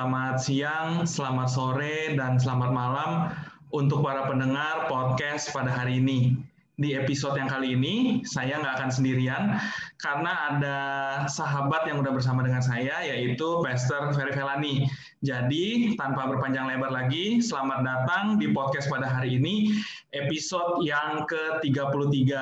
Selamat siang, selamat sore, dan selamat malam untuk para pendengar podcast pada hari ini. Di episode yang kali ini, saya nggak akan sendirian karena ada sahabat yang udah bersama dengan saya, yaitu Pastor Ferry Felani. Jadi, tanpa berpanjang lebar lagi, selamat datang di podcast pada hari ini, episode yang ke-33.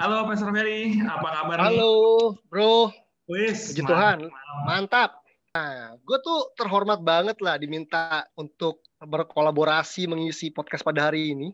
Halo Pastor Ferry, apa kabar Halo, nih? bro. Wis, Puji Tuhan, mantap. Nah, gue tuh terhormat banget lah diminta untuk berkolaborasi mengisi podcast pada hari ini.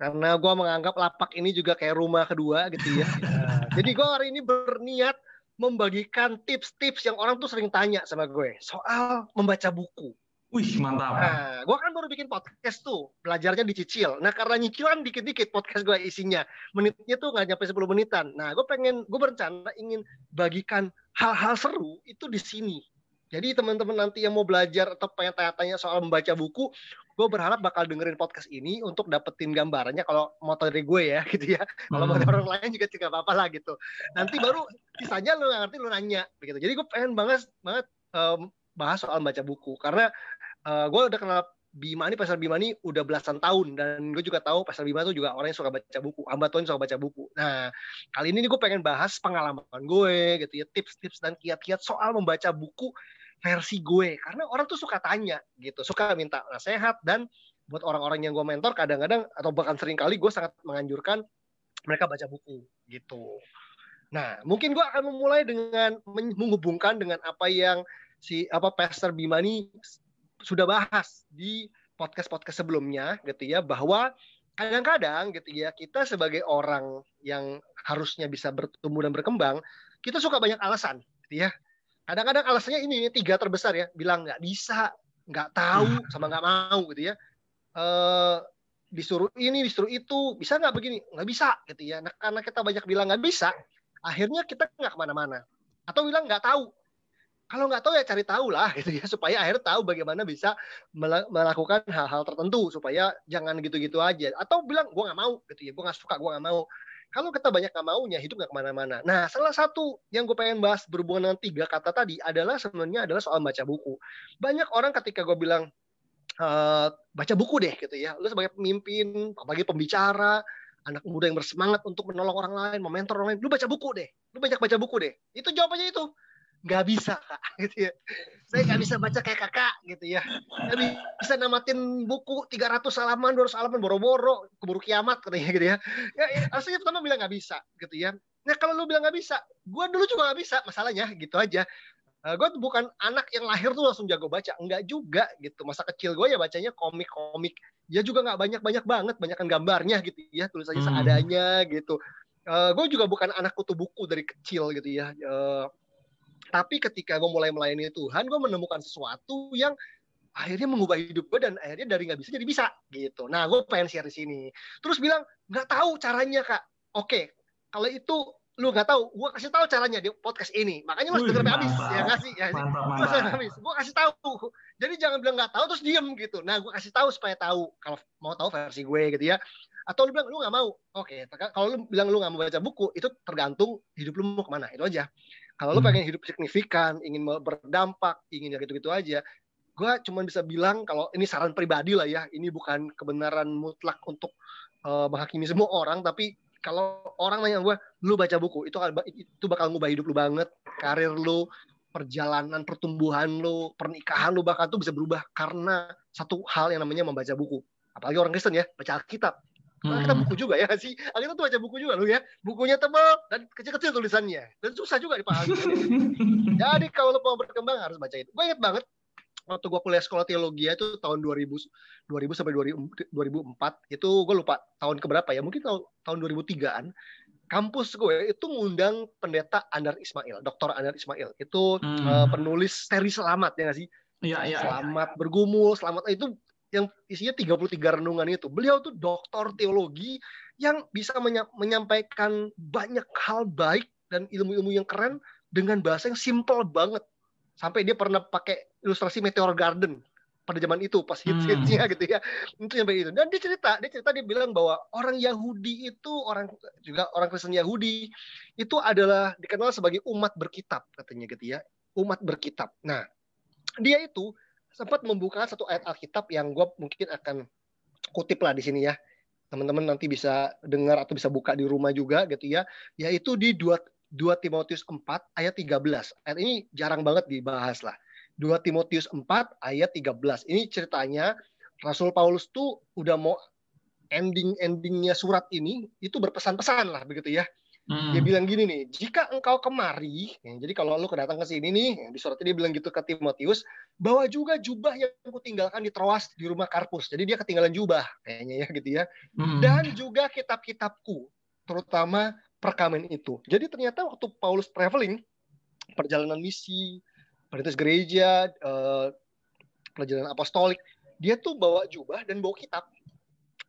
Karena gue menganggap lapak ini juga kayak rumah kedua gitu ya. Nah, jadi gue hari ini berniat membagikan tips-tips yang orang tuh sering tanya sama gue soal membaca buku. Wih, mantap. Nah, gue kan baru bikin podcast tuh, belajarnya dicicil. Nah, karena nyicilan dikit-dikit podcast gue isinya. Menitnya tuh nggak nyampe 10 menitan. Nah, gue pengen, gue berencana ingin bagikan hal-hal seru itu di sini. Jadi teman-teman nanti yang mau belajar atau pengen tanya-tanya soal membaca buku, gue berharap bakal dengerin podcast ini untuk dapetin gambarannya kalau mau dari gue ya gitu ya. Kalau mau hmm. orang lain juga tidak apa-apa lah gitu. Nanti baru sisanya lu ngerti lu nanya begitu. Jadi gue pengen banget banget um, bahas soal baca buku karena uh, gue udah kenal Bima ini Pasar Bima ini udah belasan tahun dan gue juga tahu Pasar Bima itu juga orang yang suka baca buku, hamba Tuhan suka baca buku. Nah kali ini gue pengen bahas pengalaman gue gitu ya, tips-tips dan kiat-kiat soal membaca buku versi gue karena orang tuh suka tanya gitu, suka minta nasihat dan buat orang-orang yang gue mentor kadang-kadang atau bahkan sering kali gue sangat menganjurkan mereka baca buku gitu. Nah mungkin gue akan memulai dengan menghubungkan dengan apa yang si apa Pastor Bima ini sudah bahas di podcast-podcast sebelumnya gitu ya bahwa kadang-kadang gitu ya kita sebagai orang yang harusnya bisa bertumbuh dan berkembang kita suka banyak alasan gitu ya kadang-kadang alasannya ini, ini tiga terbesar ya. Bilang nggak bisa nggak tahu hmm. sama nggak mau gitu ya. E, disuruh ini disuruh itu. Bisa nggak begini? Nggak bisa gitu ya. Nah, karena kita banyak bilang nggak bisa akhirnya kita nggak ke mana-mana. Atau bilang nggak tahu. Kalau nggak tahu ya cari tahu lah gitu ya supaya akhirnya tahu bagaimana bisa melakukan hal-hal tertentu supaya jangan gitu-gitu aja. Atau bilang gue nggak mau gitu ya. Gue nggak suka gue nggak mau kalau kita banyak nggak maunya hidup nggak ke mana-mana. Nah salah satu yang gue pengen bahas berhubungan dengan tiga kata tadi adalah sebenarnya adalah soal baca buku. Banyak orang ketika gue bilang e, baca buku deh gitu ya. Lu sebagai pemimpin apalagi pembicara anak muda yang bersemangat untuk menolong orang lain, mementor orang lain, lu baca buku deh, lu banyak baca buku deh. Itu jawabannya itu nggak bisa kak gitu ya. Saya nggak bisa baca kayak kakak gitu ya. Nggak bisa namatin buku 300 halaman 200 halaman boro-boro keburu kiamat katanya gitu ya. Ya, ya aslinya pertama bilang nggak bisa gitu ya. Nah kalau lu bilang nggak bisa gue dulu juga nggak bisa masalahnya gitu aja. Uh, eh, gue bukan anak yang lahir tuh langsung jago baca enggak juga gitu. Masa kecil gue ya bacanya komik-komik. Ya juga nggak banyak-banyak banget banyakkan gambarnya gitu ya tulisannya hmm. seadanya gitu. Uh, eh, gue juga bukan anak kutu buku dari kecil gitu ya. Uh, tapi ketika gue mulai melayani Tuhan, gue menemukan sesuatu yang akhirnya mengubah hidup gue dan akhirnya dari nggak bisa jadi bisa gitu. Nah, gue pengen share di sini. Terus bilang nggak tahu caranya kak. Oke, kalau itu lu nggak tahu, gue kasih tahu caranya di podcast ini. Makanya lu denger habis ya ngasih ya. Mantap, mantap. habis. Gue kasih tahu. Jadi jangan bilang nggak tahu terus diem gitu. Nah, gue kasih tahu supaya tahu kalau mau tahu versi gue gitu ya. Atau lu bilang lu nggak mau. Oke, kalau lu bilang lu nggak mau baca buku, itu tergantung hidup lu mau ke mana. Itu aja. Kalau hmm. lo pengen hidup signifikan, ingin berdampak, ingin ya gitu-gitu aja, gue cuma bisa bilang kalau ini saran pribadi lah ya, ini bukan kebenaran mutlak untuk uh, menghakimi semua orang, tapi kalau orang nanya gue, lu baca buku, itu itu bakal ngubah hidup lu banget, karir lu, perjalanan pertumbuhan lu, pernikahan lu bahkan tuh bisa berubah karena satu hal yang namanya membaca buku. Apalagi orang Kristen ya, baca Alkitab. Nah, kita buku juga ya sih. Akhirnya tuh baca buku juga lu ya. Bukunya tebal dan kecil-kecil tulisannya. Dan susah juga dipahami. Jadi kalau lu mau berkembang harus baca itu. Gue inget banget waktu gue kuliah sekolah teologi itu tahun 2000 2000 sampai 2000, 2004 itu gue lupa tahun keberapa ya mungkin tahun tahun 2003an kampus gue itu ngundang pendeta Andar Ismail, Dr. Andar Ismail. Itu hmm. uh, penulis seri Selamat ya nggak sih? Iya, iya. Selamat ya. bergumul, selamat itu yang isinya 33 renungan itu. Beliau tuh doktor teologi yang bisa menyampaikan banyak hal baik dan ilmu-ilmu yang keren dengan bahasa yang simple banget. Sampai dia pernah pakai ilustrasi Meteor Garden. pada zaman itu pas hits hitsnya hmm. gitu ya itu sampai itu dan dia cerita dia cerita dia bilang bahwa orang Yahudi itu orang juga orang Kristen Yahudi itu adalah dikenal sebagai umat berkitab katanya gitu ya umat berkitab nah dia itu sempat membuka satu ayat Alkitab yang gue mungkin akan kutip lah di sini ya teman-teman nanti bisa dengar atau bisa buka di rumah juga gitu ya yaitu di 2 2 Timotius 4 ayat 13 ayat ini jarang banget dibahas lah 2 Timotius 4 ayat 13. Ini ceritanya Rasul Paulus tuh udah mau ending-endingnya surat ini itu berpesan-pesan lah begitu ya. Hmm. Dia bilang gini nih, jika engkau kemari, ya, jadi kalau lu kedatang ke sini nih, ya, di suratnya dia bilang gitu ke Timotius, bawa juga jubah yang aku tinggalkan di Troas di rumah Karpus. Jadi dia ketinggalan jubah kayaknya ya gitu ya. Hmm. Dan juga kitab-kitabku, terutama perkamen itu. Jadi ternyata waktu Paulus traveling, perjalanan misi, perintis gereja, uh, pelajaran apostolik, dia tuh bawa jubah dan bawa kitab.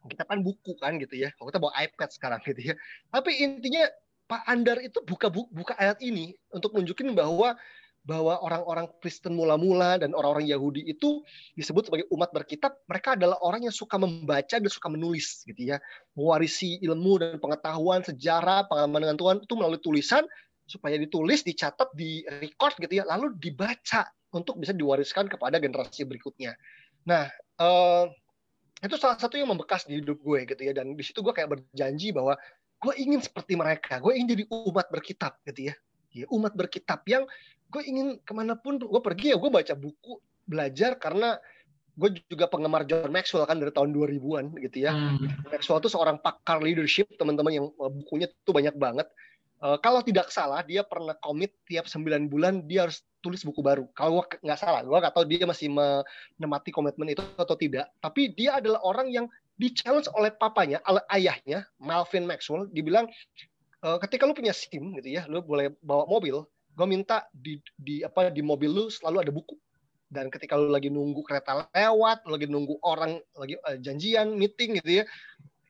Kitab kan buku kan gitu ya. Kalau kita bawa iPad sekarang gitu ya. Tapi intinya Pak Andar itu buka buka ayat ini untuk nunjukin bahwa bahwa orang-orang Kristen mula-mula dan orang-orang Yahudi itu disebut sebagai umat berkitab, mereka adalah orang yang suka membaca dan suka menulis gitu ya. Mewarisi ilmu dan pengetahuan, sejarah, pengalaman dengan Tuhan itu melalui tulisan supaya ditulis, dicatat, di record gitu ya, lalu dibaca untuk bisa diwariskan kepada generasi berikutnya. Nah, uh, itu salah satu yang membekas di hidup gue gitu ya, dan di situ gue kayak berjanji bahwa gue ingin seperti mereka, gue ingin jadi umat berkitab gitu ya, ya umat berkitab yang gue ingin ke mana pun gue pergi ya gue baca buku, belajar karena gue juga penggemar John Maxwell kan dari tahun 2000-an gitu ya. Hmm. Maxwell itu seorang pakar leadership, teman-teman yang eh, bukunya tuh banyak banget. Uh, kalau tidak salah dia pernah komit tiap 9 bulan dia harus tulis buku baru. Kalau nggak salah, gue nggak tahu dia masih menemati komitmen itu atau tidak. Tapi dia adalah orang yang di challenge oleh papanya, oleh ayahnya, Malvin Maxwell, dibilang e, ketika lu punya SIM gitu ya, lu boleh bawa mobil, gue minta di, di apa di mobil lu selalu ada buku. Dan ketika lu lagi nunggu kereta lewat, lu lagi nunggu orang lagi uh, janjian, meeting gitu ya,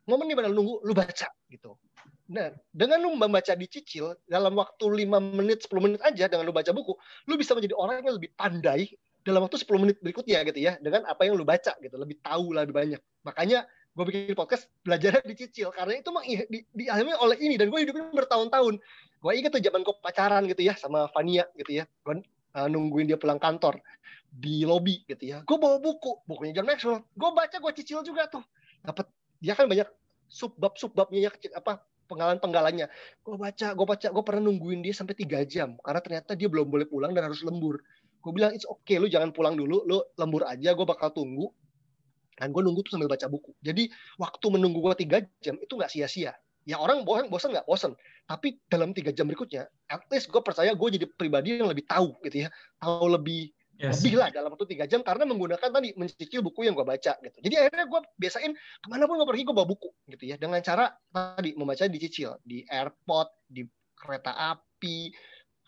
momen di mana lu nunggu, lu baca gitu Nah, dengan lu membaca dicicil dalam waktu 5 menit, 10 menit aja dengan lu baca buku, lu bisa menjadi orang yang lebih pandai dalam waktu 10 menit berikutnya gitu ya, dengan apa yang lu baca gitu, lebih tahu lebih banyak. Makanya gue bikin podcast belajar dicicil karena itu mah di, dialami oleh ini dan gue hidupin bertahun-tahun. Gue inget tuh zaman gue pacaran gitu ya sama Fania gitu ya. Gue uh, nungguin dia pulang kantor di lobby gitu ya. Gue bawa buku, bukunya John Maxwell. Gue baca, gue cicil juga tuh. Dapat dia kan banyak subbab-subbabnya ya apa penggalan-penggalannya. Gue baca, gue baca, gue pernah nungguin dia sampai tiga jam karena ternyata dia belum boleh pulang dan harus lembur. Gue bilang it's okay, lu jangan pulang dulu, lu lembur aja, gue bakal tunggu. Dan gue nunggu tuh sambil baca buku. Jadi waktu menunggu gue tiga jam itu nggak sia-sia. Ya orang bosan, bosan nggak bosan. Tapi dalam tiga jam berikutnya, at least gue percaya gue jadi pribadi yang lebih tahu gitu ya, tahu lebih yes. lebih lah dalam waktu tiga jam karena menggunakan tadi mencicil buku yang gue baca gitu. Jadi akhirnya gue biasain ke mana pun gue pergi gue bawa buku gitu ya dengan cara tadi membaca dicicil di airport, di kereta api,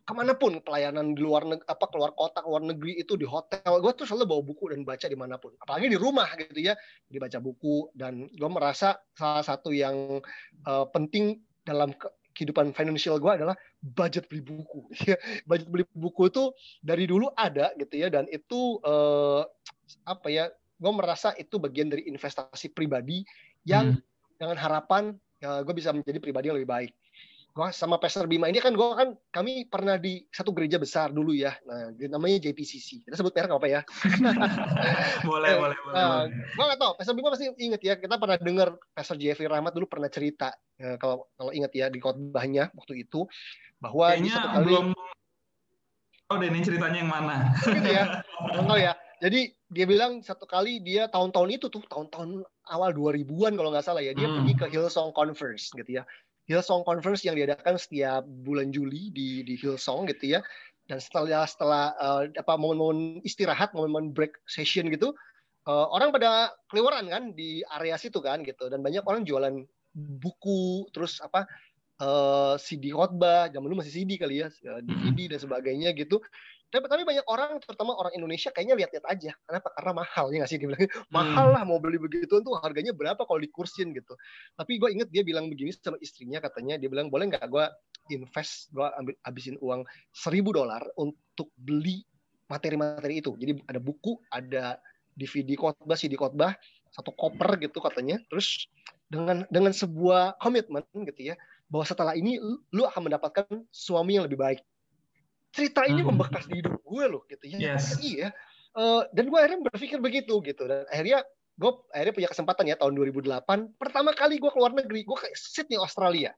ke mana pun pelayanan di luar negeri apa keluar kota keluar negeri itu di hotel gue tuh selalu bawa buku dan baca di mana pun apalagi di rumah gitu ya dibaca buku dan gue merasa salah satu yang uh, penting dalam kehidupan financial gue adalah budget beli buku. Ya, budget beli buku itu dari dulu ada gitu ya dan itu eh, apa ya? Gue merasa itu bagian dari investasi pribadi yang hmm. dengan harapan ya, gue bisa menjadi pribadi yang lebih baik gua sama Pastor Bima ini kan gue kan kami pernah di satu gereja besar dulu ya nah namanya JPCC kita sebut merek apa ya boleh eh, boleh boleh, uh, gue nggak tahu Pastor Bima pasti inget ya kita pernah dengar Pastor Jeffrey Rahmat dulu pernah cerita ya, kalau kalau inget ya di khotbahnya waktu itu bahwa Kayaknya di satu kali belum Oh, deh ini ceritanya yang mana? gitu ya. Belum ya. Jadi dia bilang satu kali dia tahun-tahun itu tuh tahun-tahun awal 2000-an kalau nggak salah ya dia hmm. pergi ke Hillsong Conference gitu ya Hillsong Conference yang diadakan setiap bulan Juli di di Hillsong gitu ya. Dan setelah setelah uh, apa momen-momen istirahat, momen-momen break session gitu, uh, orang pada keluaran kan di area situ kan gitu dan banyak orang jualan buku terus apa uh, CD khotbah, zaman dulu masih CD kali ya, DVD dan sebagainya gitu. Tapi, tapi banyak orang terutama orang Indonesia kayaknya lihat-lihat aja. Kenapa? Karena mahal ya nggak sih? Dia bilang hmm. mahal lah mau beli begitu tuh harganya berapa kalau dikursin? gitu. Tapi gue inget dia bilang begini sama istrinya katanya. Dia bilang boleh nggak gue invest gue ambil habisin uang seribu dolar untuk beli materi-materi itu? Jadi ada buku ada DVD khotbah, CD khotbah, satu koper gitu katanya. Terus dengan dengan sebuah komitmen gitu ya, bahwa setelah ini lu akan mendapatkan suami yang lebih baik. Cerita ini hmm. membekas di hidup gue loh gitu ya. Yes. Iya. Uh, dan gue akhirnya berpikir begitu gitu dan akhirnya gue akhirnya punya kesempatan ya tahun 2008 pertama kali gue keluar negeri gue ke Sydney Australia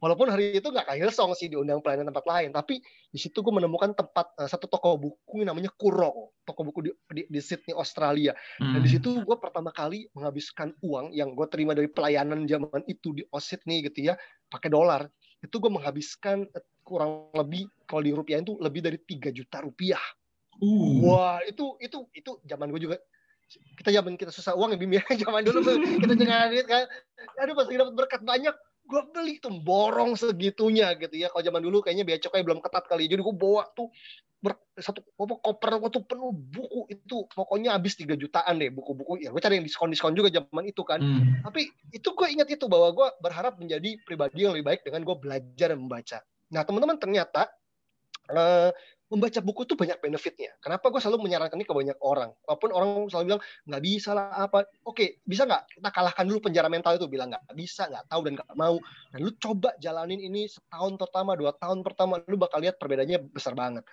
walaupun hari itu nggak ke Hillsong sih diundang pelayanan tempat lain tapi di situ gue menemukan tempat uh, satu toko buku yang namanya Kurong toko buku di, di, di Sydney Australia hmm. dan di situ gue pertama kali menghabiskan uang yang gue terima dari pelayanan zaman itu di Sydney gitu ya pakai dolar itu gue menghabiskan eh, kurang lebih kalau di rupiah itu lebih dari 3 juta rupiah. Uh. wah itu itu itu zaman gue juga. Kita zaman kita susah uang ya Bim ya. Zaman dulu kita jangan duit kan. Aduh pas dapat berkat banyak gue beli tuh borong segitunya gitu ya. Kalau zaman dulu kayaknya biaya cukai belum ketat kali. Jadi gue bawa tuh ber, satu apa koper gue tuh penuh buku itu. Pokoknya habis tiga jutaan deh buku-buku. Ya gue cari yang diskon diskon juga zaman itu kan. Hmm. tapi itu gue ingat itu bahwa gue berharap menjadi pribadi yang lebih baik dengan gue belajar dan membaca. Nah teman-teman ternyata uh, membaca buku itu banyak benefitnya. Kenapa gue selalu menyarankan ini ke banyak orang? Walaupun orang selalu bilang nggak bisa lah apa. Oke, bisa nggak kita kalahkan dulu penjara mental itu? Bilang nggak bisa, nggak tahu dan nggak mau. Dan lu coba jalanin ini setahun pertama, dua tahun pertama, lu bakal lihat perbedaannya besar banget.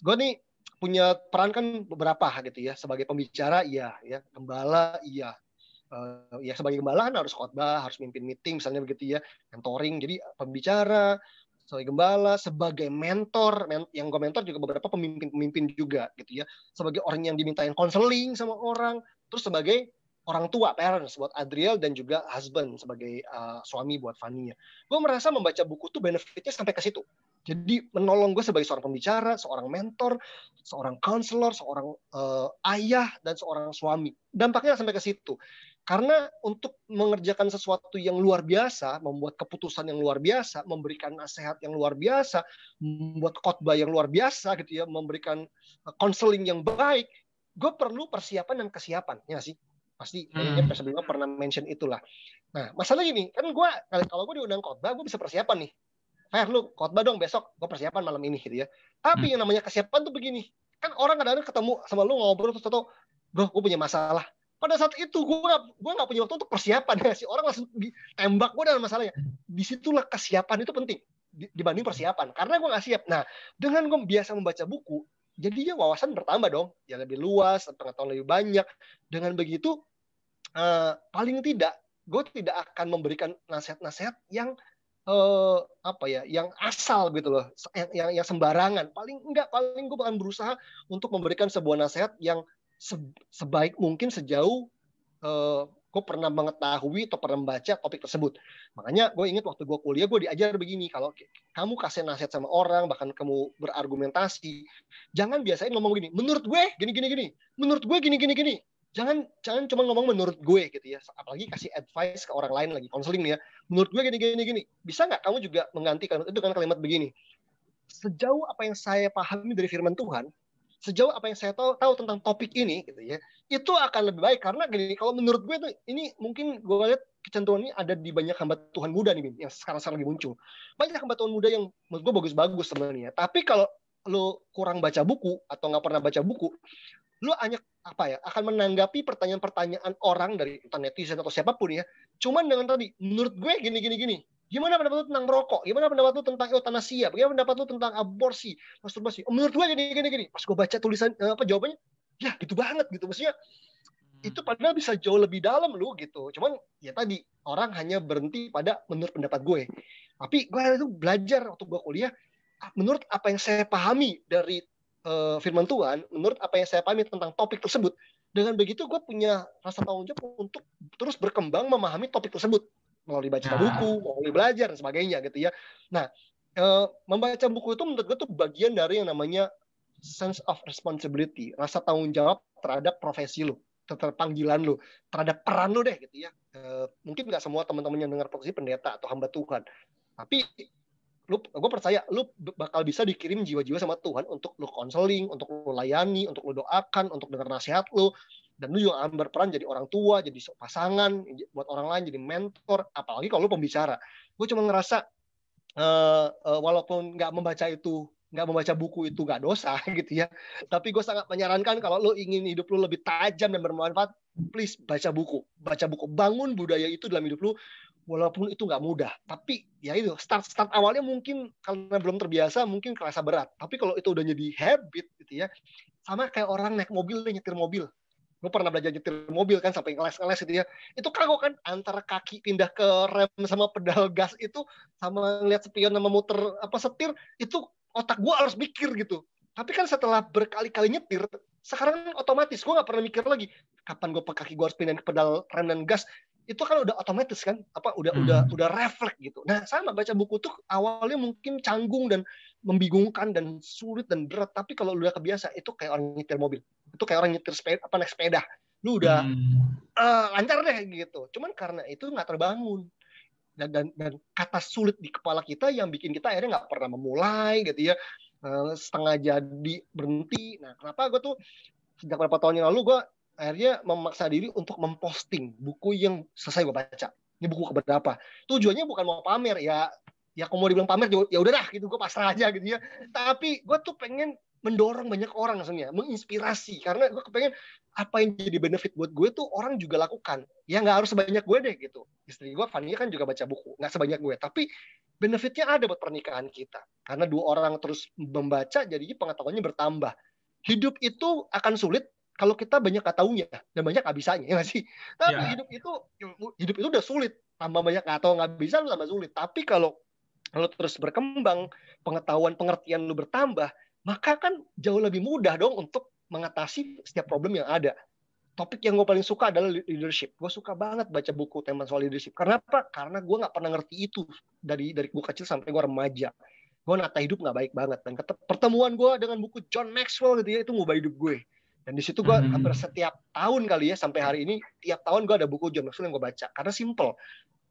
Gue nih punya peran kan beberapa gitu ya. Sebagai pembicara, iya, ya. Gembala, iya. Uh, ya sebagai gembala kan harus khotbah, harus mimpin meeting misalnya begitu ya, mentoring. Jadi pembicara, sebagai gembala, sebagai mentor, men yang gue mentor juga beberapa pemimpin-pemimpin juga gitu ya, sebagai orang yang dimintain konseling sama orang, terus sebagai orang tua parents buat Adriel dan juga husband sebagai uh, suami buat Fania. Gue merasa membaca buku tuh benefitnya sampai ke situ. Jadi menolong gue sebagai seorang pembicara, seorang mentor, seorang counselor, seorang uh, ayah dan seorang suami. Dampaknya sampai ke situ. Karena untuk mengerjakan sesuatu yang luar biasa, membuat keputusan yang luar biasa, memberikan nasihat yang luar biasa, membuat khotbah yang luar biasa gitu ya, memberikan konseling yang baik, gue perlu persiapan dan kesiapan, ya sih. Pasti kayaknya hmm. sebelumnya pernah mention itulah. Nah, masalah gini, kan gue kalau gue diundang khotbah, gue bisa persiapan nih. Fair lu khotbah dong besok, gue persiapan malam ini gitu ya. Tapi hmm. yang namanya kesiapan tuh begini, kan orang kadang-kadang ketemu sama lu ngobrol terus atau gue punya masalah pada saat itu gue gak, gue gak punya waktu untuk persiapan. Ya si orang langsung ditembak gue dalam masalahnya. Di situlah kesiapan itu penting dibanding persiapan. Karena gue gak siap. Nah dengan gue biasa membaca buku jadinya wawasan bertambah dong. Ya lebih luas pengetahuan lebih banyak. Dengan begitu uh, paling tidak gue tidak akan memberikan nasihat-nasihat yang uh, apa ya yang asal gitu loh. Yang, yang yang sembarangan. Paling enggak paling gue akan berusaha untuk memberikan sebuah nasihat yang sebaik mungkin sejauh uh, gue pernah mengetahui atau pernah membaca topik tersebut. Makanya gue ingat waktu gue kuliah gue diajar begini, kalau kamu kasih nasihat sama orang, bahkan kamu berargumentasi, jangan biasain ngomong gini, menurut gue gini gini gini, menurut gue gini gini gini. Jangan jangan cuma ngomong menurut gue gitu ya, apalagi kasih advice ke orang lain lagi konseling nih ya. Menurut gue gini gini gini. Bisa nggak kamu juga mengganti kalimat itu dengan kalimat begini? Sejauh apa yang saya pahami dari firman Tuhan, sejauh apa yang saya tahu tahu tentang topik ini gitu ya itu akan lebih baik. Karena gini kalau menurut gue tuh ini mungkin gue lihat kecenderungan ini ada di banyak hamba Tuhan muda nih yang sekarang sekarang lagi muncul. Banyak hamba Tuhan muda yang menurut gue bagus-bagus sebenarnya. Tapi kalau lo kurang baca buku atau nggak pernah baca buku lo hanya apa ya akan menanggapi pertanyaan-pertanyaan orang dari netizen atau siapa pun ya. Cuman dengan tadi menurut gue gini gini gini Gimana pendapat lu tentang rokok? Gimana pendapat lu tentang eutanasia? Bagaimana pendapat lu tentang aborsi, masturbasi? Oh, menurut gue gini gini gini. Pas gue baca tulisan eh, apa jawabannya, ya gitu banget gitu. Maksudnya hmm. itu padahal bisa jauh lebih dalam lu gitu. Cuman ya tadi orang hanya berhenti pada menurut pendapat gue. Tapi gue itu belajar waktu gue kuliah ah, menurut apa yang saya pahami dari uh, firman Tuhan, menurut apa yang saya pahami tentang topik tersebut, dengan begitu gue punya rasa tanggung jawab untuk terus berkembang memahami topik tersebut melalui baca nah. buku, melalui belajar dan sebagainya gitu ya. Nah, e, membaca buku itu menurut gue tuh bagian dari yang namanya sense of responsibility, rasa tanggung jawab terhadap profesi lu, terhadap panggilan lu, terhadap peran lu deh gitu ya. E, mungkin nggak semua teman-teman yang dengar posisi pendeta atau hamba Tuhan, tapi lu gue percaya lu bakal bisa dikirim jiwa-jiwa sama Tuhan untuk lu konseling, untuk lu layani, untuk lu doakan, untuk dengar nasihat lu, dan lu juga berperan jadi orang tua jadi pasangan buat orang lain jadi mentor apalagi kalau lu pembicara gue cuma ngerasa uh, uh, walaupun nggak membaca itu nggak membaca buku itu nggak dosa gitu ya. Tapi gue sangat menyarankan kalau lo ingin hidup lo lebih tajam dan bermanfaat, please baca buku. Baca buku. Bangun budaya itu dalam hidup lo walaupun itu nggak mudah. Tapi ya itu start start awalnya mungkin karena belum terbiasa mungkin kerasa berat. Tapi kalau itu udah jadi habit gitu ya, sama kayak orang naik mobil nyetir mobil. Gue pernah belajar nyetir mobil kan sampai ngeles-ngeles gitu ya. Itu kagok kan antara kaki pindah ke rem sama pedal gas itu sama ngeliat spion sama muter apa setir itu otak gue harus mikir gitu. Tapi kan setelah berkali-kali nyetir, sekarang otomatis gue nggak pernah mikir lagi kapan pakai kaki gue harus pindah ke pedal rem dan gas itu kan udah otomatis kan apa udah hmm. udah udah refleks gitu. Nah sama baca buku tuh awalnya mungkin canggung dan membingungkan dan sulit dan berat tapi kalau udah kebiasa itu kayak orang nyetir mobil itu kayak orang nyetir sepeda apa naik sepeda lu udah hmm. uh, lancar deh gitu. Cuman karena itu nggak terbangun dan, dan dan kata sulit di kepala kita yang bikin kita akhirnya nggak pernah memulai gitu ya uh, setengah jadi berhenti. Nah kenapa gue tuh sejak beberapa tahun yang lalu gue akhirnya memaksa diri untuk memposting buku yang selesai gue baca. Ini buku keberapa? Tujuannya bukan mau pamer ya, ya kalau mau dibilang pamer ya udah dah gitu gue pasrah aja gitu ya. Tapi gue tuh pengen mendorong banyak orang sebenarnya, menginspirasi karena gue kepengen apa yang jadi benefit buat gue tuh orang juga lakukan. Ya nggak harus sebanyak gue deh gitu. Istri gue Fania kan juga baca buku, nggak sebanyak gue, tapi benefitnya ada buat pernikahan kita. Karena dua orang terus membaca, jadinya pengetahuannya bertambah. Hidup itu akan sulit kalau kita banyak nggak taunya dan banyak nggak bisanya ya sih? Tapi ya. hidup itu hidup itu udah sulit. Tambah banyak nggak tahu nggak bisa lu tambah sulit. Tapi kalau kalau terus berkembang pengetahuan pengertian lu bertambah maka kan jauh lebih mudah dong untuk mengatasi setiap problem yang ada. Topik yang gue paling suka adalah leadership. Gue suka banget baca buku tema soal leadership. Karena apa? Karena gue nggak pernah ngerti itu dari dari gue kecil sampai gue remaja. Gue nata hidup nggak baik banget. Dan pertemuan gue dengan buku John Maxwell gitu ya itu ngubah hidup gue dan di situ gue hmm. hampir setiap tahun kali ya sampai hari ini tiap tahun gue ada buku John Maxwell yang gue baca. Karena simple,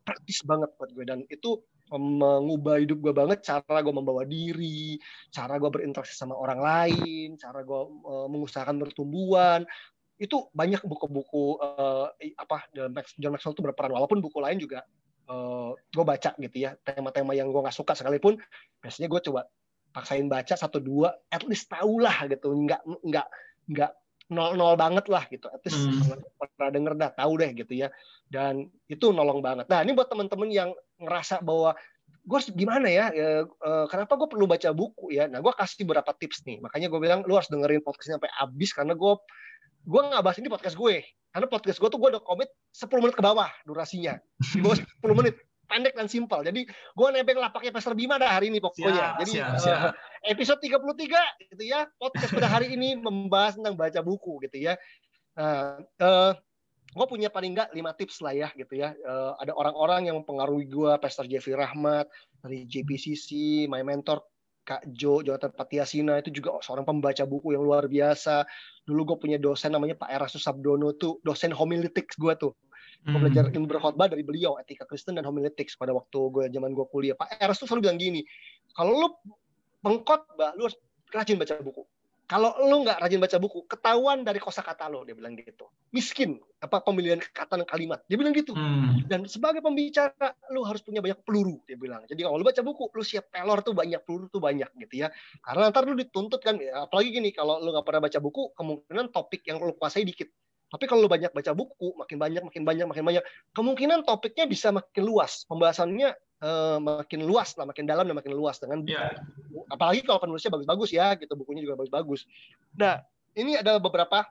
praktis banget buat gue dan itu mengubah hidup gue banget cara gue membawa diri, cara gue berinteraksi sama orang lain, cara gue uh, mengusahakan pertumbuhan. Itu banyak buku-buku uh, apa John Maxwell itu berperan. Walaupun buku lain juga uh, gue baca gitu ya. Tema-tema yang gue nggak suka sekalipun biasanya gue coba paksain baca satu dua at least tahulah gitu. Nggak nggak nggak nol nol banget lah gitu. At least hmm. pernah denger dah tahu deh gitu ya. Dan itu nolong banget. Nah ini buat teman-teman yang ngerasa bahwa gue harus gimana ya, ya uh, kenapa gue perlu baca buku ya nah gue kasih beberapa tips nih makanya gue bilang lu harus dengerin podcastnya sampai habis karena gue gue nggak bahas ini podcast gue karena podcast gue tuh gue udah komit 10 menit ke bawah durasinya di bawah 10 menit pendek dan simpel. Jadi gue nebeng lah pakai Pastor Bima dah hari ini pokoknya. Siap, Jadi siap, siap. Uh, episode 33 gitu ya. Podcast pada hari ini membahas tentang baca buku gitu ya. Uh, uh, gue punya paling enggak lima tips lah ya gitu ya. Uh, ada orang-orang yang mempengaruhi gue, Pastor Jeffrey Rahmat dari JPCC, my mentor Kak Jo, Jonathan Patiasina itu juga seorang pembaca buku yang luar biasa. Dulu gue punya dosen namanya Pak Erastus Sabdono tuh dosen homiletics gue tuh. Gue belajar hmm. ilmu berkhotbah dari beliau, etika Kristen dan homiletics pada waktu gue zaman gue kuliah. Pak Eras tuh selalu bilang gini, kalau lu pengkhotbah, lu harus rajin baca buku. Kalau lu nggak rajin baca buku, ketahuan dari kosakata lo, dia bilang gitu. Miskin, apa pemilihan kata dan kalimat, dia bilang gitu. Hmm. Dan sebagai pembicara, lu harus punya banyak peluru, dia bilang. Jadi kalau lu baca buku, lu siap pelor tuh banyak peluru tuh banyak gitu ya. Karena ntar lu dituntut kan, apalagi gini, kalau lu nggak pernah baca buku, kemungkinan topik yang lu kuasai dikit tapi kalau banyak baca buku, makin banyak, makin banyak, makin banyak, kemungkinan topiknya bisa makin luas, pembahasannya uh, makin luas lah, makin dalam dan makin luas dengan yeah. apalagi kalau penulisnya bagus-bagus ya, gitu bukunya juga bagus-bagus. Nah, ini ada beberapa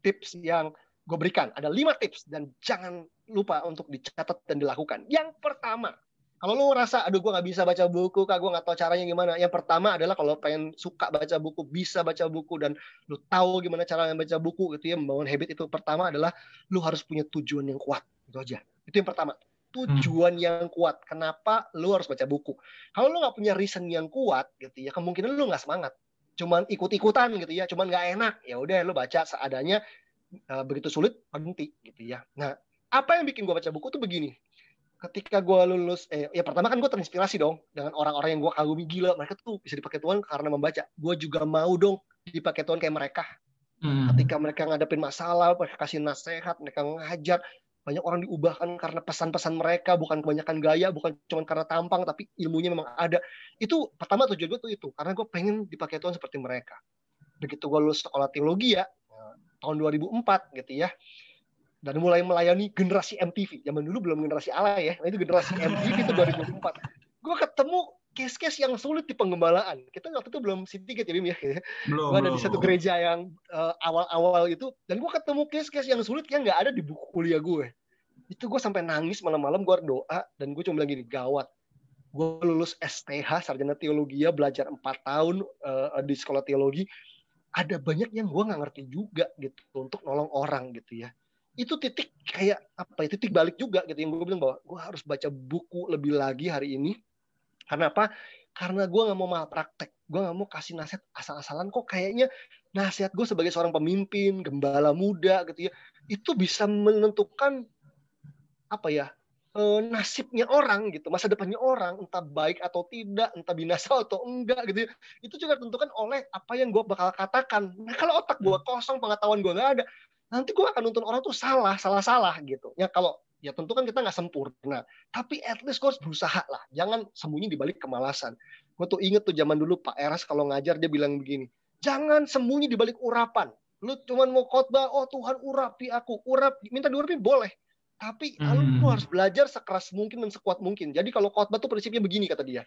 tips yang gue berikan. Ada lima tips dan jangan lupa untuk dicatat dan dilakukan. Yang pertama, kalau lu ngerasa, aduh gue nggak bisa baca buku, kak gue nggak tahu caranya gimana. Yang pertama adalah kalau pengen suka baca buku, bisa baca buku dan lu tahu gimana cara baca buku gitu ya, membangun habit itu pertama adalah lu harus punya tujuan yang kuat. Itu aja. Itu yang pertama. Tujuan hmm. yang kuat. Kenapa lu harus baca buku? Kalau lu nggak punya reason yang kuat gitu ya, kemungkinan lu nggak semangat. Cuman ikut-ikutan gitu ya, cuman nggak enak. Ya udah lu baca seadanya. Uh, begitu sulit berhenti gitu ya. Nah, apa yang bikin gue baca buku tuh begini ketika gue lulus eh ya pertama kan gue terinspirasi dong dengan orang-orang yang gue kagumi. Gila mereka tuh bisa dipakai Tuhan karena membaca. Gue juga mau dong dipakai Tuhan kayak mereka. Hmm. ketika mereka ngadepin masalah mereka kasih nasihat mereka ngajar banyak orang diubahkan karena pesan-pesan mereka bukan kebanyakan gaya bukan cuma karena tampang tapi ilmunya memang ada. Itu pertama tujuan gue tuh itu karena gue pengen dipakai Tuhan seperti mereka. Begitu gue lulus sekolah teologi ya tahun 2004 gitu ya dan mulai melayani generasi MTV zaman dulu belum generasi ala ya nah itu generasi MTV itu 2004 gue ketemu case-case yang sulit di pengembalaan. Kita waktu itu belum city ya Bim ya. Belum. Gue ada di satu gereja yang uh, awal-awal itu dan gue ketemu case-case yang sulit yang nggak ada di buku kuliah gue. Itu gue sampai nangis malam-malam gue doa dan gue cuma bilang gini gawat. Gue lulus STH sarjana teologi ya belajar empat tahun uh, di sekolah teologi. Ada banyak yang gue nggak ngerti juga gitu untuk nolong orang gitu ya itu titik kayak apa ya titik balik juga gitu yang gue bilang bahwa gue harus baca buku lebih lagi hari ini karena apa? Karena gue nggak mau malpraktek. Gue nggak mau kasih nasihat asal-asalan. Kok kayaknya nasihat gue sebagai seorang pemimpin, gembala muda gitu ya, itu bisa menentukan apa ya e, nasibnya orang gitu, masa depannya orang, entah baik atau tidak, entah binasa atau enggak gitu. Ya. Itu juga ditentukan oleh apa yang gue bakal katakan. Nah kalau otak gue kosong, pengetahuan gue nggak ada, nanti gue akan nuntun orang tuh salah, salah-salah gitu. Ya kalau ya tentu kan kita nggak sempurna. Tapi at least gue harus berusaha lah. Jangan sembunyi di balik kemalasan. Gue tuh inget tuh zaman dulu Pak Eras kalau ngajar dia bilang begini jangan sembunyi di balik urapan. Lu cuma mau khotbah oh Tuhan urapi aku urap minta diurapi boleh. Tapi hmm. lu harus belajar sekeras mungkin dan sekuat mungkin. Jadi kalau khotbah tuh prinsipnya begini kata dia.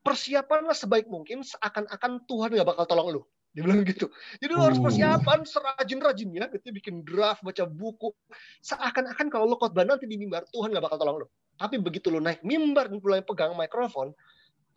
Persiapanlah sebaik mungkin seakan-akan Tuhan nggak bakal tolong lu dia bilang gitu. Jadi lo harus oh. persiapan serajin-rajinnya, gitu bikin draft, baca buku. Seakan-akan kalau lo khotbah nanti di mimbar, Tuhan gak bakal tolong lo. Tapi begitu lo naik mimbar dan mulai pegang mikrofon,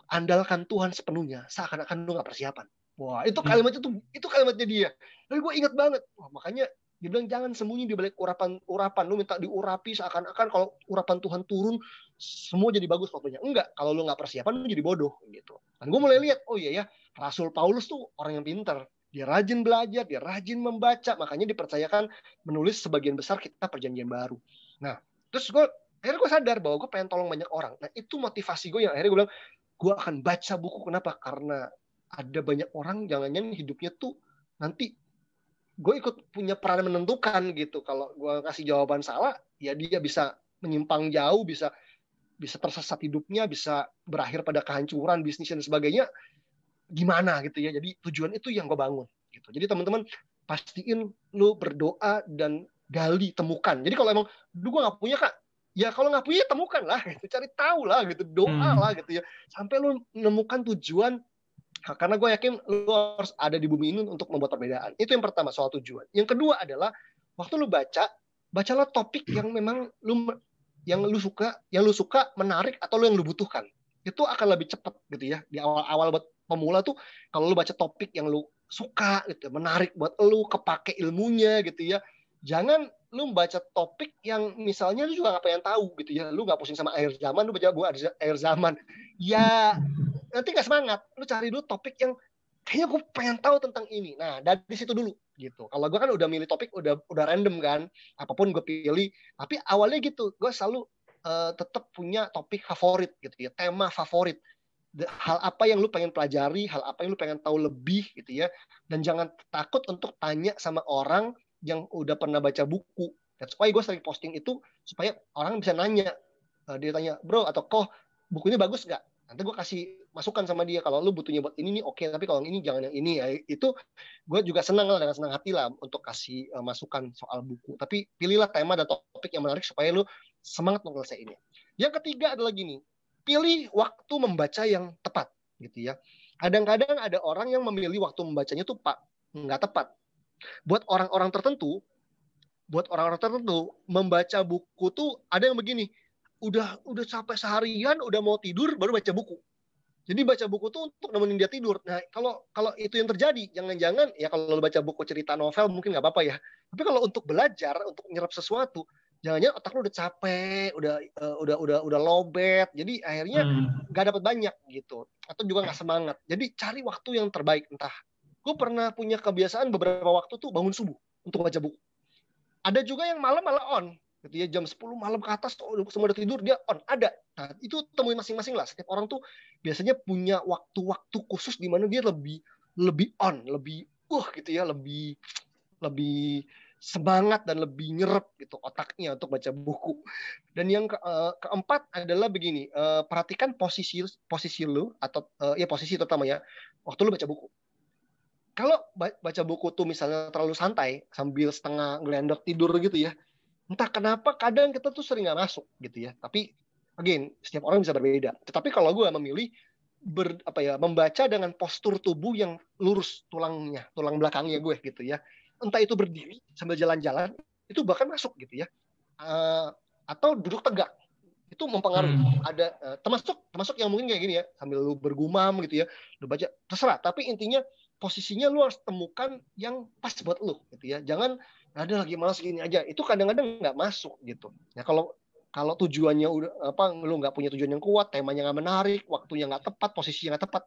andalkan Tuhan sepenuhnya. Seakan-akan lo gak persiapan. Wah, itu hmm. kalimatnya tuh, itu kalimatnya dia. Tapi gue ingat banget. Wah, makanya dia bilang jangan sembunyi di balik urapan urapan. Lu minta diurapi seakan-akan kalau urapan Tuhan turun semua jadi bagus fotonya enggak kalau lu nggak persiapan lu jadi bodoh gitu. Dan gue mulai lihat oh iya ya Rasul Paulus tuh orang yang pinter dia rajin belajar dia rajin membaca. Makanya dipercayakan menulis sebagian besar kita perjanjian baru. Nah terus gue akhirnya gue sadar bahwa gue pengen tolong banyak orang. Nah itu motivasi gue yang akhirnya gue bilang gue akan baca buku. Kenapa? Karena ada banyak orang jangan-jangan hidupnya tuh nanti gue ikut punya peran menentukan gitu. Kalau gue kasih jawaban salah ya dia bisa menyimpang jauh bisa bisa tersesat hidupnya bisa berakhir pada kehancuran bisnis dan sebagainya. Gimana gitu ya? Jadi tujuan itu yang gue bangun gitu. Jadi teman-teman pastiin lu berdoa dan gali temukan. Jadi kalau emang lu gue nggak punya kak. Ya kalau nggak punya temukan lah gitu. Cari tahu lah gitu. Doa hmm. lah gitu ya. Sampai lu menemukan tujuan karena gue yakin lu harus ada di bumi ini untuk membuat perbedaan. Itu yang pertama soal tujuan. Yang kedua adalah waktu lu baca, bacalah topik yang memang lu yang lu suka, yang lu suka menarik atau lu yang lu butuhkan. Itu akan lebih cepat gitu ya. Di awal-awal buat pemula tuh kalau lu baca topik yang lu suka gitu, menarik buat lu, kepake ilmunya gitu ya. Jangan lu baca topik yang misalnya lu juga gak pengen tahu gitu ya. Lu gak pusing sama air zaman, lu baca gua air zaman. Ya nanti nggak semangat lu cari dulu topik yang kayaknya gue pengen tahu tentang ini nah dari situ dulu gitu kalau gue kan udah milih topik udah udah random kan apa pun gue pilih tapi awalnya gitu gue selalu uh, tetap punya topik favorit gitu ya tema favorit hal apa yang lu pengen pelajari, hal apa yang lu pengen tahu lebih gitu ya. Dan jangan takut untuk tanya sama orang yang udah pernah baca buku. That's why gue sering posting itu supaya orang bisa nanya. Uh, dia tanya, bro atau kok bukunya bagus nggak? Nanti gue kasih masukan sama dia kalau lu butuhnya buat ini nih oke okay, tapi kalau ini jangan yang ini ya. Itu gue juga senang lah dengan senang hati lah untuk kasih uh, masukan soal buku. Tapi pilihlah tema dan topik yang menarik supaya lu semangat ini. Yang ketiga adalah gini pilih waktu membaca yang tepat gitu ya. Kadang-kadang ada orang yang memilih waktu membacanya tuh pak nggak tepat. Buat orang-orang tertentu buat orang-orang tertentu membaca buku tuh ada yang begini udah udah capek seharian udah mau tidur baru baca buku jadi baca buku tuh untuk nemenin dia tidur. Nah, kalau kalau itu yang terjadi, jangan-jangan ya kalau lo baca buku cerita novel mungkin nggak apa-apa ya. Tapi kalau untuk belajar, untuk nyerap sesuatu, jangan-jangan otak lo udah capek, udah uh, udah udah udah lobet. Jadi akhirnya hmm. nggak hmm. dapat banyak gitu. Atau juga nggak semangat. Jadi cari waktu yang terbaik entah. Gue pernah punya kebiasaan beberapa waktu tuh bangun subuh untuk baca buku. Ada juga yang malam malah on gitu ya jam 10 malam ke atas oh, semua udah tidur dia on ada nah itu temuin masing-masing lah setiap orang tuh biasanya punya waktu-waktu khusus di mana dia lebih lebih on lebih uh gitu ya lebih lebih semangat dan lebih nyerap gitu otaknya untuk baca buku. Dan yang ke, uh, keempat adalah begini, uh, perhatikan posisi posisi lu atau uh, ya posisi terutama ya waktu lu baca buku. Kalau baca buku tuh misalnya terlalu santai sambil setengah ngelendok tidur gitu ya, entah kenapa kadang kita tuh sering nggak masuk gitu ya. Tapi again setiap orang bisa berbeda. Tetapi kalau gue memilih ber, apa ya membaca dengan postur tubuh yang lurus tulangnya, tulang belakangnya gue gitu ya. Entah itu berdiri sambil jalan-jalan itu bahkan masuk gitu ya. Uh, atau duduk tegak itu mempengaruhi. Hmm. ada uh, termasuk termasuk yang mungkin kayak gini ya sambil lu bergumam gitu ya lu baca terserah. Tapi intinya posisinya lu harus temukan yang pas buat lu gitu ya. Jangan ada lagi malas gini aja. Itu kadang-kadang nggak masuk gitu. Ya kalau kalau tujuannya udah apa lu nggak punya tujuan yang kuat temanya nggak menarik waktunya nggak tepat posisinya nggak tepat.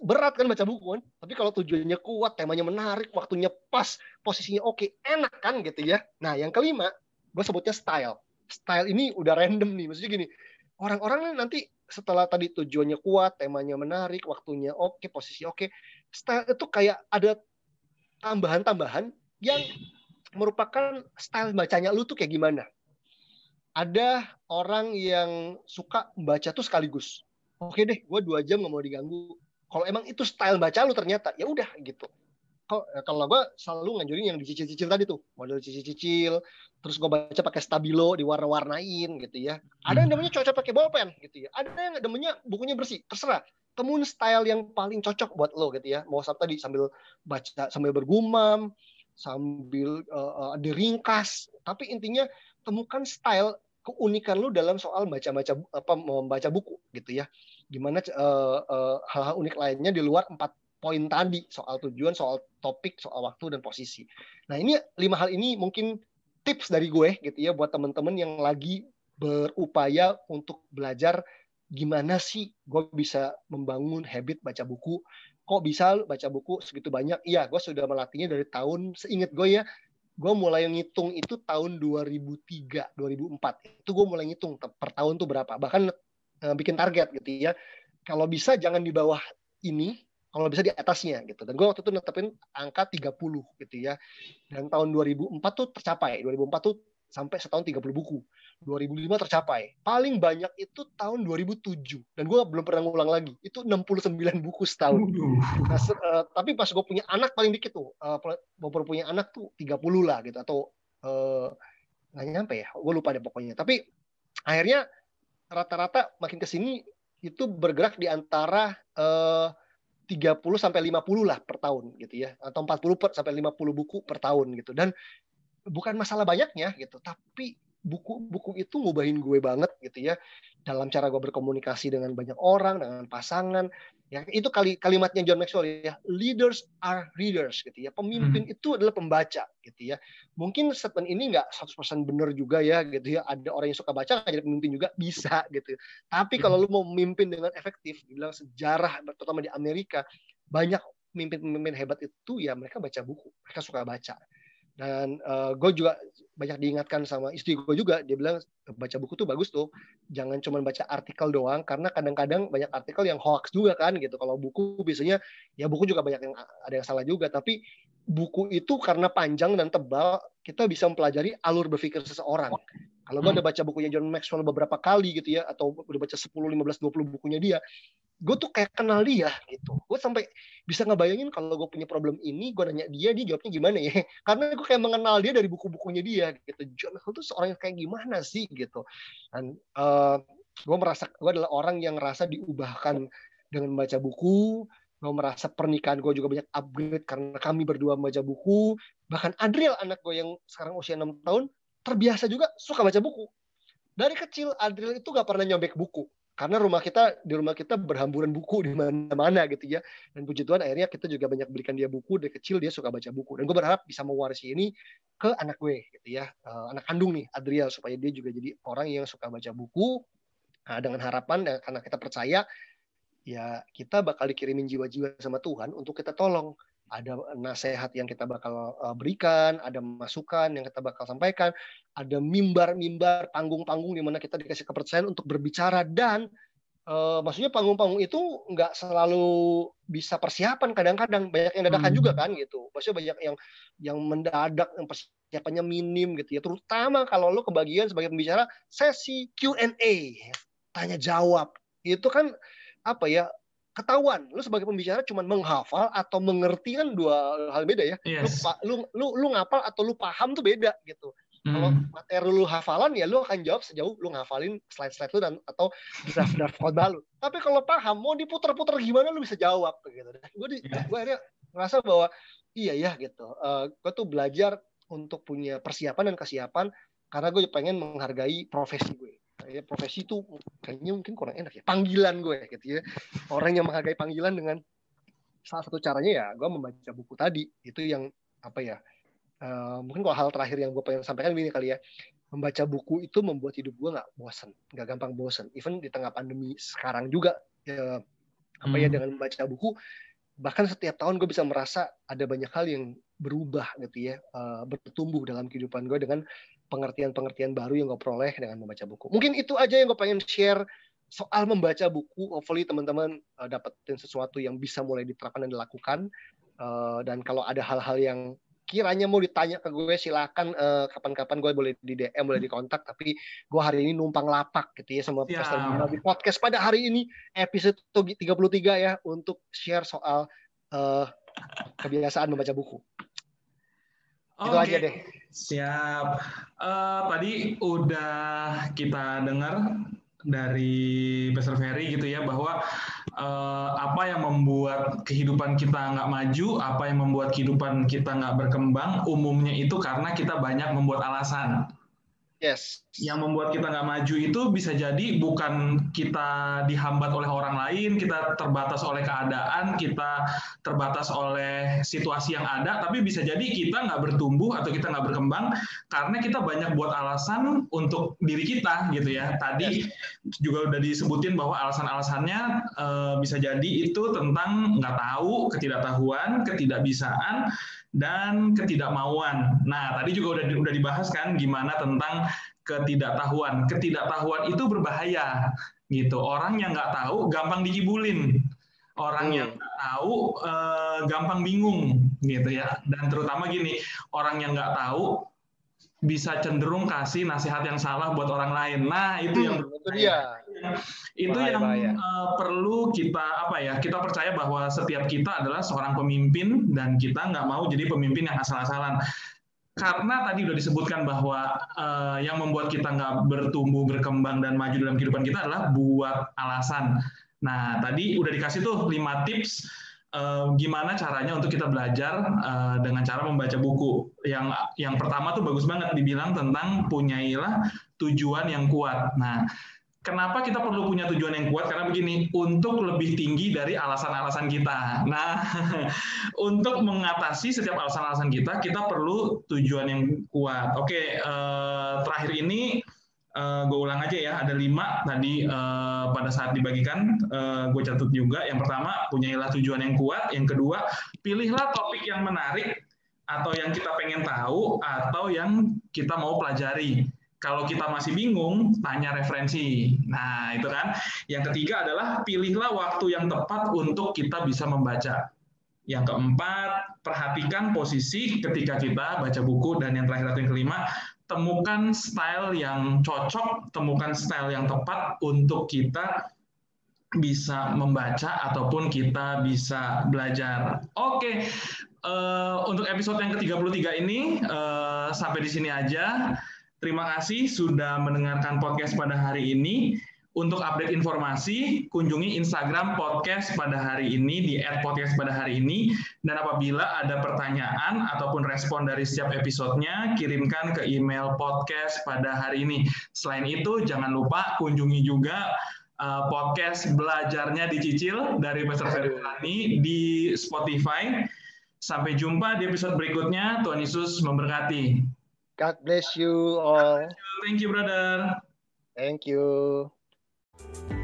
Berat kan baca buku kan? Tapi kalau tujuannya kuat temanya menarik waktunya pas posisinya oke enak kan gitu ya? Nah yang kelima gue sebutnya style. Style ini udah random nih maksudnya gini. Orang-orang nanti setelah tadi tujuannya kuat temanya menarik waktunya oke posisi oke style itu kayak ada tambahan-tambahan yang merupakan style bacanya lu tuh kayak gimana ada orang yang suka baca tuh sekaligus. Oke deh gue dua jam nggak mau diganggu. Kalau emang itu style baca lu ternyata ya udah gitu. Kalau gue selalu nganjurin yang dicicil-cicil tadi tuh. Model cicil-cicil terus gue baca pakai stabilo diwarna-warnain gitu ya. Ada yang hmm. namanya cocok pakai bolpen gitu ya. Ada yang namanya bukunya bersih terserah. Temuin style yang paling cocok buat lo gitu ya. Mau tadi sambil baca sambil bergumam sambil uh, uh, diringkas tapi intinya temukan style keunikan lu dalam soal baca-baca apa membaca buku gitu ya gimana uh, uh, hal-hal unik lainnya di luar empat poin tadi soal tujuan, soal topik, soal waktu dan posisi. Nah ini lima hal ini mungkin tips dari gue gitu ya buat teman-teman yang lagi berupaya untuk belajar gimana sih gue bisa membangun habit baca buku. Kok bisa baca buku segitu banyak? Iya, gue sudah melatihnya dari tahun seingat gue ya. Gue mulai ngitung itu tahun 2003, 2004. Itu gue mulai ngitung per tahun tuh berapa. Bahkan uh, bikin target gitu ya. Kalau bisa jangan di bawah ini, kalau bisa di atasnya gitu. Dan gue waktu itu netepin angka 30 gitu ya. Dan tahun 2004 tuh tercapai. 2004 tuh sampai setahun 30 buku. 2005 tercapai. Paling banyak itu tahun 2007. Dan gue belum pernah ngulang lagi. Itu 69 buku setahun. Nah, uh, tapi pas gue punya anak paling dikit tuh. Uh, baru punya anak tuh 30 lah gitu. Atau uh, nggak nyampe ya. Gue lupa deh pokoknya. Tapi akhirnya rata-rata makin ke sini itu bergerak di antara uh, 30 sampai 50 lah per tahun gitu ya atau 40 per, sampai 50 buku per tahun gitu dan bukan masalah banyaknya gitu tapi buku-buku itu ngubahin gue banget gitu ya. Dalam cara gue berkomunikasi dengan banyak orang dengan pasangan. Ya itu kali kalimatnya John Maxwell ya leaders are readers gitu ya. Pemimpin hmm. itu adalah pembaca gitu ya. Mungkin statement ini nggak 100% benar juga ya gitu ya. Ada orang yang suka baca jadi pemimpin juga bisa gitu tapi kalau lu mau memimpin dengan efektif dibilang sejarah terutama di Amerika banyak pemimpin-pemimpin hebat itu ya mereka baca buku mereka suka baca dan uh, gue juga banyak diingatkan sama istri gue juga. Dia bilang baca buku tuh bagus tuh. Jangan cuma baca artikel doang. Karena kadang-kadang banyak artikel yang hoax juga kan gitu. Kalau buku biasanya ya buku juga banyak yang ada yang salah juga. Tapi buku itu karena panjang dan tebal kita bisa mempelajari alur berpikir seseorang. Kalau gue udah baca bukunya John Maxwell beberapa kali gitu ya atau udah baca 10 15 20 bukunya dia gue tuh kayak kenal dia gitu. Gue sampai bisa ngebayangin kalau gue punya problem ini gue nanya dia dia jawabnya gimana ya? Karena gue kayak mengenal dia dari buku-bukunya dia gitu. John itu seorang yang kayak gimana sih gitu? Dan uh, eh, gue merasa gue adalah orang yang merasa diubahkan dengan membaca buku gue merasa pernikahan gue juga banyak upgrade karena kami berdua membaca buku. Bahkan Adriel anak gue yang sekarang usia enam tahun terbiasa juga suka baca buku. Dari kecil Adriel itu gak pernah nyobek buku karena rumah kita di rumah kita berhamburan buku di mana-mana gitu ya. Dan puji Tuhan akhirnya kita juga banyak berikan dia buku. Dari kecil dia suka baca buku. Dan gue berharap bisa mewarisi ini ke anak gue gitu ya. Uh, anak kandung nih Adriel. Supaya dia juga jadi orang yang suka baca buku. Nah, dengan harapan dan karena kita percaya ya kita bakal dikirimin jiwa-jiwa sama Tuhan untuk kita tolong ada nasihat yang kita bakal uh, berikan, ada masukan yang kita bakal sampaikan, ada mimbar-mimbar, panggung-panggung di mana kita dikasih kepercayaan untuk berbicara dan uh, maksudnya panggung-panggung itu nggak selalu bisa persiapan kadang-kadang. Banyak yang dadakan hmm. juga kan gitu. Maksudnya banyak yang yang mendadak yang persiapannya minim gitu ya. Terutama kalau lo kebagian sebagai pembicara sesi Q&A tanya jawab. Itu kan apa ya ketahuan lu sebagai pembicara cuma menghafal atau mengerti kan dua hal beda ya yes. lu, lu lu lu ngapal atau lu paham tuh beda gitu Hmm. Kalau materi lu hafalan ya lu akan jawab sejauh lu ngafalin slide-slide lu dan atau draft-draft khotbah lu. Tapi kalau paham mau diputer-puter gimana lu bisa jawab gitu. Gue di, yeah. gue akhirnya ngerasa bahwa iya ya gitu. Uh, eh, gue tuh belajar untuk punya persiapan dan kesiapan karena gue pengen menghargai profesi gue. Ya, profesi itu kayaknya mungkin kurang enak ya. Panggilan gue gitu ya. Orang yang menghargai panggilan dengan salah satu caranya ya gue membaca buku tadi itu yang apa ya uh, mungkin kalau hal terakhir yang gue pengen sampaikan ini kali ya membaca buku itu membuat hidup gue nggak bosan nggak gampang bosan even di tengah pandemi sekarang juga ya, apa ya hmm. dengan membaca buku bahkan setiap tahun gue bisa merasa ada banyak hal yang berubah gitu ya uh, bertumbuh dalam kehidupan gue dengan pengertian-pengertian baru yang gue peroleh dengan membaca buku. Mungkin itu aja yang gue pengen share soal membaca buku. Hopefully teman-teman uh, dapetin sesuatu yang bisa mulai diterapkan dan dilakukan. Uh, dan kalau ada hal-hal yang kiranya mau ditanya ke gue silakan uh, kapan-kapan gue boleh di DM boleh dikontak. Tapi gue hari ini numpang lapak gitu ya sama ya. di podcast. Pada hari ini episode 33 ya untuk share soal uh, kebiasaan membaca buku. Okay. Itu aja deh. Siap. Uh, tadi udah kita dengar dari Pastor Ferry gitu ya bahwa uh, apa yang membuat kehidupan kita nggak maju, apa yang membuat kehidupan kita nggak berkembang, umumnya itu karena kita banyak membuat alasan. Yes. Yang membuat kita nggak maju itu bisa jadi bukan kita dihambat oleh orang lain, kita terbatas oleh keadaan, kita terbatas oleh situasi yang ada, tapi bisa jadi kita nggak bertumbuh atau kita nggak berkembang karena kita banyak buat alasan untuk diri kita gitu ya. Tadi yes. juga udah disebutin bahwa alasan-alasannya e, bisa jadi itu tentang nggak tahu, ketidaktahuan, ketidakbisaan, dan ketidakmauan. Nah, tadi juga udah udah dibahas kan gimana tentang ketidaktahuan. Ketidaktahuan itu berbahaya gitu. Orang yang nggak tahu gampang dikibulin. Orang yang nggak tahu eh, gampang bingung gitu ya. Dan terutama gini, orang yang nggak tahu bisa cenderung kasih nasihat yang salah buat orang lain. Nah, itu yang itu dia. Itu bahaya, yang bahaya. Uh, perlu kita apa ya? Kita percaya bahwa setiap kita adalah seorang pemimpin dan kita nggak mau jadi pemimpin yang asal-asalan. Karena tadi udah disebutkan bahwa uh, yang membuat kita nggak bertumbuh, berkembang dan maju dalam kehidupan kita adalah buat alasan. Nah, tadi udah dikasih tuh lima tips uh, gimana caranya untuk kita belajar uh, dengan cara membaca buku. Yang yang pertama tuh bagus banget dibilang tentang punyailah tujuan yang kuat. Nah, kenapa kita perlu punya tujuan yang kuat? Karena begini, untuk lebih tinggi dari alasan-alasan kita. Nah, untuk mengatasi setiap alasan-alasan kita, kita perlu tujuan yang kuat. Oke, uh, terakhir ini uh, eh, gue ulang aja ya ada lima tadi uh, pada saat dibagikan uh, eh, gue catat juga yang pertama punyailah tujuan yang kuat yang kedua pilihlah topik yang menarik atau yang kita pengen tahu atau yang kita mau pelajari kalau kita masih bingung, tanya referensi. Nah, itu kan. Yang ketiga adalah pilihlah waktu yang tepat untuk kita bisa membaca. Yang keempat, perhatikan posisi ketika kita baca buku. Dan yang terakhir atau yang kelima, temukan style yang cocok, temukan style yang tepat untuk kita bisa membaca ataupun kita bisa belajar. Oke, uh, untuk episode yang ke-33 ini uh, sampai di sini aja. Terima kasih sudah mendengarkan podcast pada hari ini. Untuk update informasi, kunjungi Instagram podcast pada hari ini di @podcast pada hari ini. Dan apabila ada pertanyaan ataupun respon dari setiap episodenya, kirimkan ke email podcast pada hari ini. Selain itu, jangan lupa kunjungi juga uh, podcast belajarnya dicicil dari Mr. Ferry di Spotify. Sampai jumpa di episode berikutnya. Tuhan Yesus memberkati. God bless you all. Thank you, brother. Thank you.